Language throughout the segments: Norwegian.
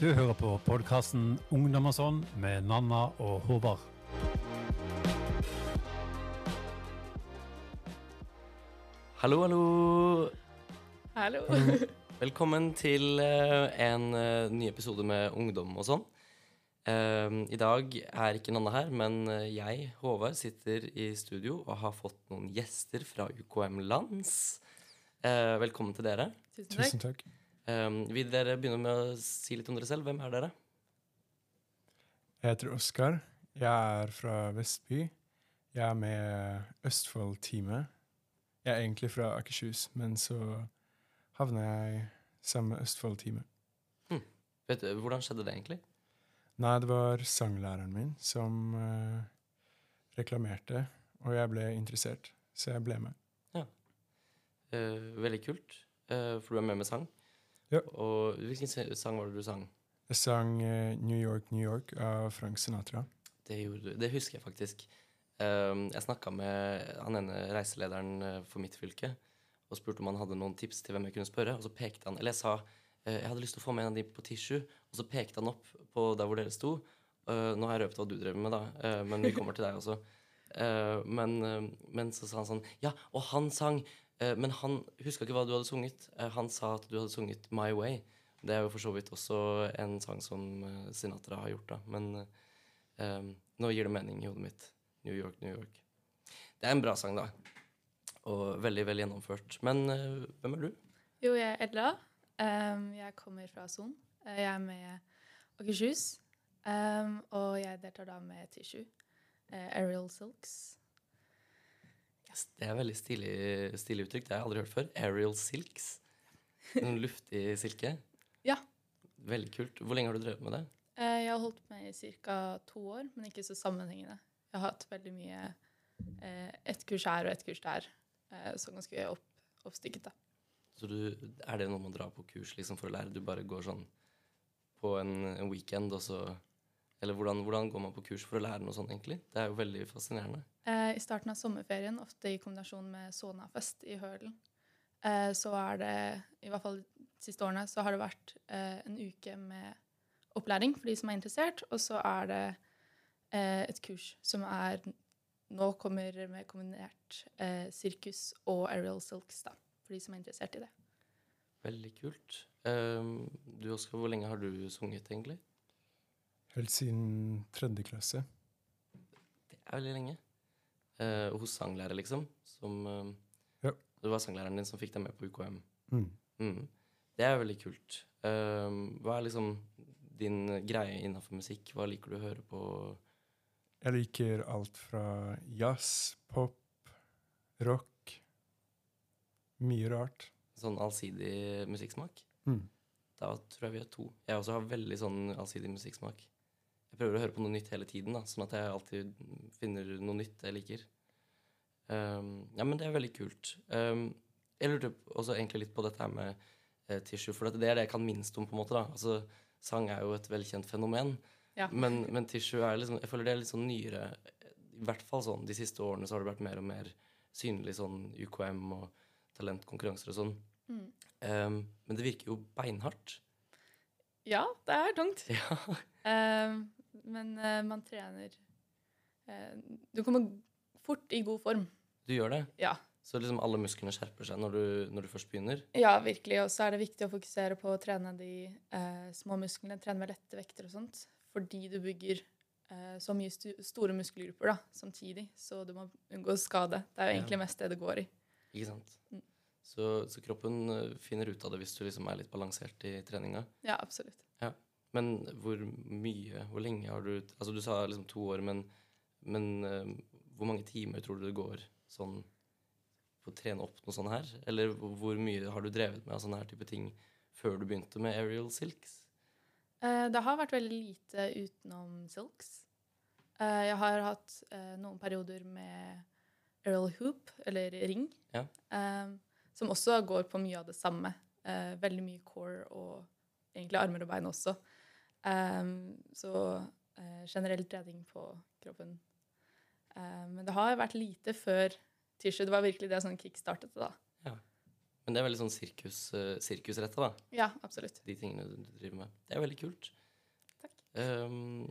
Du hører på podkasten Ungdom og sånn med Nanna og Håvard. Hallo, hallo. Hallo. Velkommen til eh, en eh, ny episode med Ungdom og sånn. Eh, I dag er ikke Nanna her, men eh, jeg, Håvard, sitter i studio og har fått noen gjester fra UKM Lands. Eh, velkommen til dere. Tusen takk. Tusen takk. Eh, vil dere begynne med å si litt om dere selv? Hvem er dere? Jeg heter Oskar. Jeg er fra Vestby. Jeg er med Østfold-teamet. Jeg er egentlig fra Akershus, men så havna jeg sammen med Østfold-teamet. Vet du, Hvordan skjedde det egentlig? Nei, det var sanglæreren min som uh, reklamerte, og jeg ble interessert, så jeg ble med. Eh, veldig kult, uh, for du er med med sang. Ja. Og hvilken sang var det du sang? Jeg sang eh, New York, New York av Frank Sinatra. Det, gjorde, det husker jeg faktisk. Um, jeg snakka med han ene reiselederen eh, for mitt fylke og spurte om han hadde noen tips til hvem jeg kunne spørre. Og så pekte han, eller jeg sa eh, jeg hadde lyst til å få med en av de på tissue, og så pekte han opp på der hvor dere sto. Uh, nå har jeg røpt hva du drev med, da, uh, men vi kommer til deg også. Uh, men, men så sa han sånn Ja, og han sang, men han huska ikke hva du hadde sunget. Eh, han sa at du hadde sunget My Way. Det er jo for så vidt også en sang som eh, Sinatra har gjort, da. Men eh, nå gir det mening i hodet mitt. New York, New York. Det er en bra sang, da. Og veldig vel gjennomført. Men eh, hvem er du? Jo, jeg er Edla. Um, jeg kommer fra Son. Uh, Jeg er med Akershus. Um, og jeg deltar da med Tissue. Uh, Ariel Silks. Det er veldig stilig, stilig uttrykk. Det har jeg aldri hørt før. Aerial silks. En luftig silke. Ja. Veldig kult. Hvor lenge har du drevet med det? Uh, jeg har holdt på med i ca. to år, men ikke så sammenhengende. Jeg har hatt veldig mye uh, Ett kurs her og ett kurs der. Uh, så ganske opp, oppstykket, da. Så du, er det noe man drar på kurs liksom, for å lære? Du bare går sånn på en, en weekend, og så Eller hvordan, hvordan går man på kurs for å lære noe sånt, egentlig? Det er jo veldig fascinerende. Eh, I starten av sommerferien, ofte i kombinasjon med Sonafest i Hølen, eh, så er det, i hvert fall de siste årene, så har det vært eh, en uke med opplæring for de som er interessert, og så er det eh, et kurs som er nå kommer med kombinert eh, sirkus og aerial silks, da, for de som er interessert i det. Veldig kult. Um, du, Oskar, hvor lenge har du sunget, egentlig? Helt siden tredje klasse. Det er veldig lenge. Eh, hos sanglærer, liksom. Som eh, Ja. Det var sanglæreren din som fikk deg med på UKM. Mm. Mm. Det er veldig kult. Eh, hva er liksom din greie innenfor musikk? Hva liker du å høre på? Jeg liker alt fra jazz, pop, rock. Mye rart. Sånn allsidig musikksmak? Mm. Da tror jeg vi er to. Jeg også har veldig sånn allsidig musikksmak. Jeg prøver å høre på noe nytt hele tiden, da, sånn at jeg alltid finner noe nytt jeg liker. Um, ja, men det er veldig kult. Um, jeg lurte også egentlig litt på dette her med uh, tissue, for det er det jeg kan minst om, på en måte. da. Altså, Sang er jo et velkjent fenomen, Ja. men, men tissue er liksom Jeg føler det er litt sånn nyere. I hvert fall sånn de siste årene så har det vært mer og mer synlig sånn UKM og talentkonkurranser og sånn. Mm. Um, men det virker jo beinhardt. Ja, det er tungt. Ja. Eh, men uh, man trener uh, Du kommer fort i god form. Du gjør det. Ja. Så liksom alle musklene skjerper seg når du, når du først begynner. Ja, virkelig. Og så er det viktig å fokusere på å trene de uh, små musklene. Trene med lette vekter og sånt. Fordi du bygger så mye st store muskelgrupper da, samtidig. Så du må unngå skade. Det er jo Ja. egentlig mest det det går i. Ikke sant? Mm. Så, så kroppen finner ut av det hvis du liksom er litt balansert i treninga. Ja, absolutt. Men hvor mye, hvor lenge har du Altså du sa liksom to år, men, men uh, hvor mange timer tror du det går sånn på å trene opp noe sånt her? Eller hvor mye har du drevet med av sånne her type ting før du begynte med aerial silks? Eh, det har vært veldig lite utenom silks. Eh, jeg har hatt noen perioder med aerial hoop, eller ring, Ja. som også går på mye av det samme. Veldig mye core og egentlig armer og bein også. Eh, så uh, generell trening på kroppen. Eh, men det har vært lite før tirsdag, Det var virkelig det som kickstartet det, da. Men det er veldig sånn sirkus, uh, sirkusretta, da. Ja, absolutt. De tingene du driver med. Det er veldig kult. Takk. Um,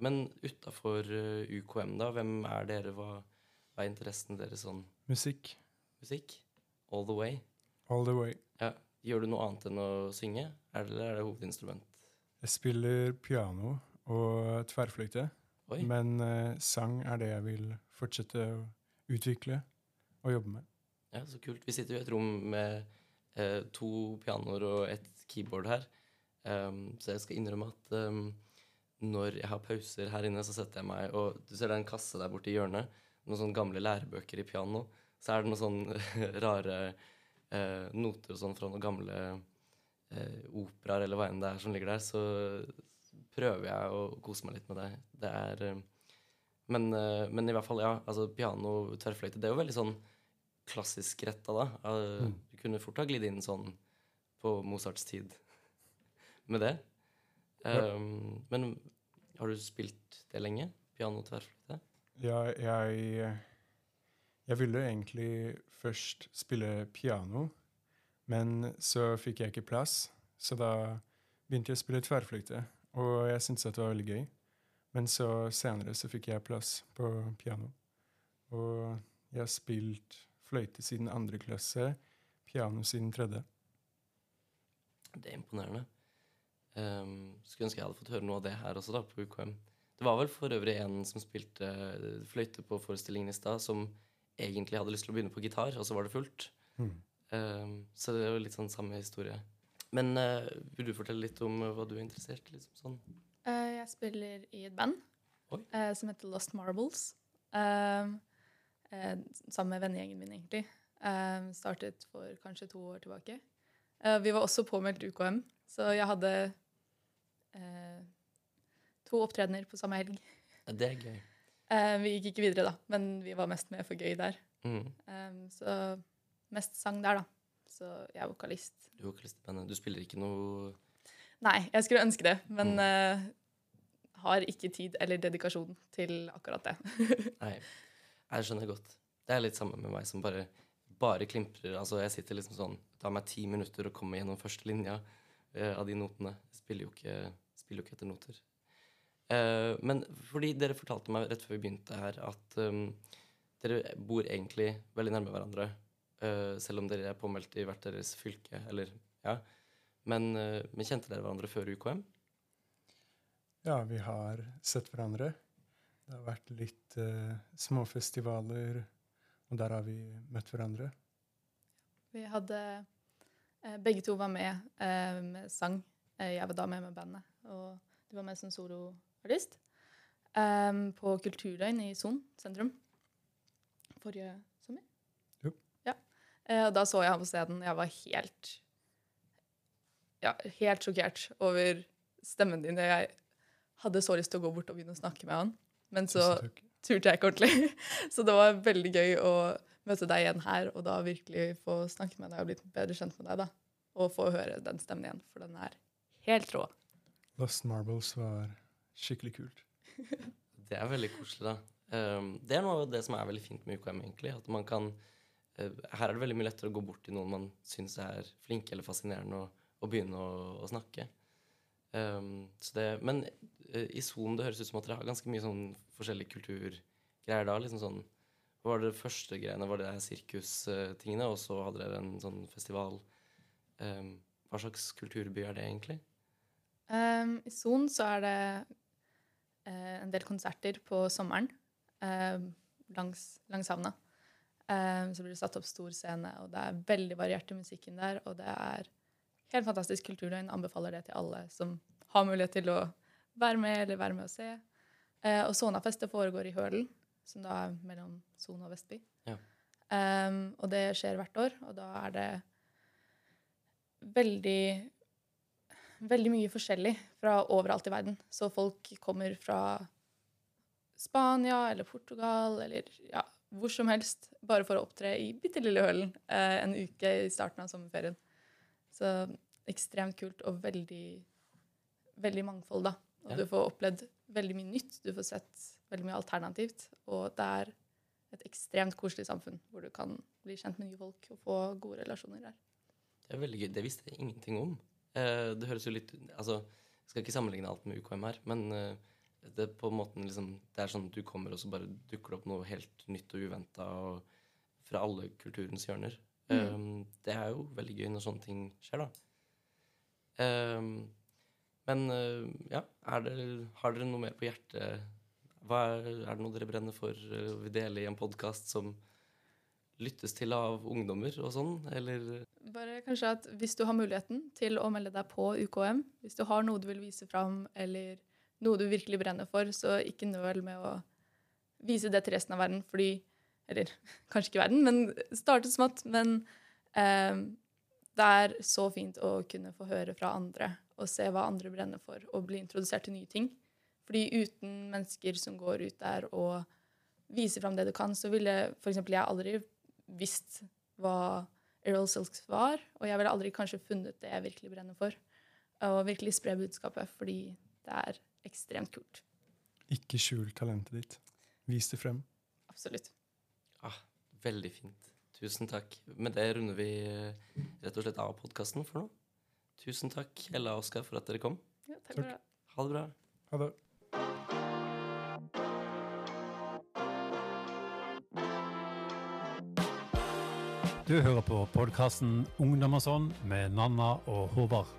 men utafor uh, UKM, da, hvem er dere? Hva, hva er interessen deres sånn Musikk. musikk? All the way? All the way. Ja. Gjør du noe annet enn å synge, eller er det hovedinstrument? Jeg spiller piano og tverrfløyte, men uh, sang er det jeg vil fortsette å utvikle og jobbe med. ja, så kult. Vi sitter jo i et rom med uh, to pianoer og et keyboard her. Um, så jeg skal innrømme at um, når jeg har pauser her inne, så setter jeg meg og Du ser det er en kasse der borte i hjørnet. Noen sånne gamle lærebøker i piano. Så er det noen sånne rare uh, noter og sånn fra noen gamle eh, operaer eller hva enn det er som ligger der. Så prøver jeg å kose meg litt med det. Det er eh, men, eh, men i hvert fall, ja. Altså piano, tverrfløyte, det er jo veldig sånn klassisk retta, da. Mm. Du kunne fort ha glidd inn sånn på Mozarts tid med det. Ja. Um, men har du spilt det lenge? Piano, tverrfløyte? Ja, jeg Jeg ville egentlig først spille piano, men så fikk jeg ikke plass, så da begynte jeg å spille tverrfløyte, og jeg syntes at det var veldig gøy. Men så senere så fikk jeg plass på piano, og jeg har spilt fløyte siden andre klasse, piano siden tredje. Det er imponerende. Um, skulle ønske jeg hadde fått høre noe av det her også, da, på UKM. Det var vel for øvrig en som spilte eh, fløyte på forestillingen i stad, som egentlig hadde lyst til å begynne på gitar, og så var det fullt. Mm. Um, så det er jo litt sånn samme historie. Men eh, vil du fortelle litt om eh, hva du er interessert i? Liksom, sånn? Eh, jeg spiller i et band som heter Lost Marbles. Um, eh, sammen med vennegjengen min, egentlig. Um, startet for kanskje to år tilbake. Vi var også påmeldt UKM, så jeg hadde to opptredener på samme helg. Det er gøy. Vi gikk ikke videre, da, men vi var mest med for gøy der. Mm. Så mest sang der, da. Så jeg er vokalist. Du er vokalist i bandet. Du spiller ikke noe Nei, jeg skulle ønske det, men Mm. uh, har ikke tid eller dedikasjon til akkurat det. Nei, jeg skjønner godt. Det er litt samme med meg som bare, bare klimprer. Altså, jeg sitter liksom sånn Det tar meg ti minutter å komme gjennom første linja uh, av de notene. Jeg spiller jo ikke, spiller jo ikke etter noter. Uh, men fordi dere fortalte meg rett før vi begynte her, at um, dere bor egentlig veldig nærme hverandre. Eh, selv om dere er påmeldt i hvert deres fylke, eller ja. Men, eh, men kjente dere hverandre før UKM? Ja, vi har sett hverandre. Det har vært litt uh, småfestivaler, og der har vi møtt hverandre. Vi hadde eh, Begge to var med uh, med sang. Eh, jeg var da med med bandet, og du var med som soloartist. um, på Kulturdøgn i Son sentrum forrige sommer. Jo. Ja. Eh, og da så jeg ham på scenen. Jeg var helt ja, helt sjokkert over stemmen din. Jeg hadde så lyst til å gå bort og begynne å snakke med han, men så turte jeg ikke ordentlig. Så det var veldig gøy å møte deg igjen her, og da virkelig få snakke med deg og blitt bedre kjent med deg. da. Og få høre den stemmen igjen, for den er helt rå. Lost Marbles var skikkelig kult. Det er veldig koselig, da. Um, det er noe av det som er veldig fint med UKM, egentlig. At man kan Her er det veldig mye lettere å gå bort til noen man syns er flinke eller fascinerende, og, og begynne å, å snakke. Um, det, men uh, i Son det høres ut som at dere har ganske mye sånn forskjellige kulturgreier da. liksom sånn Hva var det første greiene? Var det de sirkustingene, og så hadde dere en sånn festival? Um, hva slags kulturby er det egentlig? Um, I Son så er det uh, en del konserter på sommeren eh, langs, langs havna. Um, så blir det satt opp stor scene, og det er veldig variert i musikken der. Og det er helt fantastisk kulturdøgn. Anbefaler det til alle som har mulighet til å være med eller være med og se. Uh, og Sonafestet foregår i Hølen, som da er mellom Sona og Vestby. Ja. Um, og det skjer hvert år, og da er det veldig veldig mye forskjellig fra overalt i verden. Så folk kommer fra Spania eller Portugal eller ja, hvor som helst bare for å opptre i bitte lille Hølen eh, en uke i starten av sommerferien. Så ekstremt kult og veldig, veldig mangfold, da. Og Ja. du får opplevd veldig mye nytt. Du får sett veldig mye alternativt. Og det er et ekstremt koselig samfunn hvor du kan bli kjent med nye folk og få gode relasjoner der. Det er veldig gøy. Det visste jeg ingenting om. Eh, det høres jo litt Altså, jeg skal ikke sammenligne alt med UKM her, men eh, det er på en måte liksom Det er sånn at du kommer, og så bare dukker det opp noe helt nytt og uventa fra alle kulturens hjørner. Um, det er jo veldig gøy når sånne ting skjer, da. Um, men uh, ja, det, har dere noe mer på hjertet? Er, er det noe dere brenner for uh, vil dele i en podkast som lyttes til av ungdommer og sånn, eller Bare kanskje at hvis du har muligheten til å melde deg på UKM, hvis du har noe du vil vise fram, eller noe du virkelig brenner for, så ikke nøl med å vise det til resten av verden, fordi eller kanskje ikke verden, men starte smått. Men eh, det er så fint å kunne få høre fra andre og se hva andre brenner for, og bli introdusert til nye ting. Fordi uten mennesker som går ut der og viser fram det du kan, så ville f.eks. jeg aldri visst hva Errol Silks var, og jeg ville aldri kanskje funnet det jeg virkelig brenner for. Og virkelig spre budskapet, fordi det er ekstremt kult. Ikke skjul talentet ditt. Vis det frem. Absolutt. Ah, veldig fint. Tusen takk. Med det runder vi eh, rett og slett av podkasten for nå. Tusen takk, Ella og Oskar, for at dere kom. Ja, takk det. Ha det bra. Ha det. Du hører på podkasten Ungdom og sånn med Nanna og Håvard.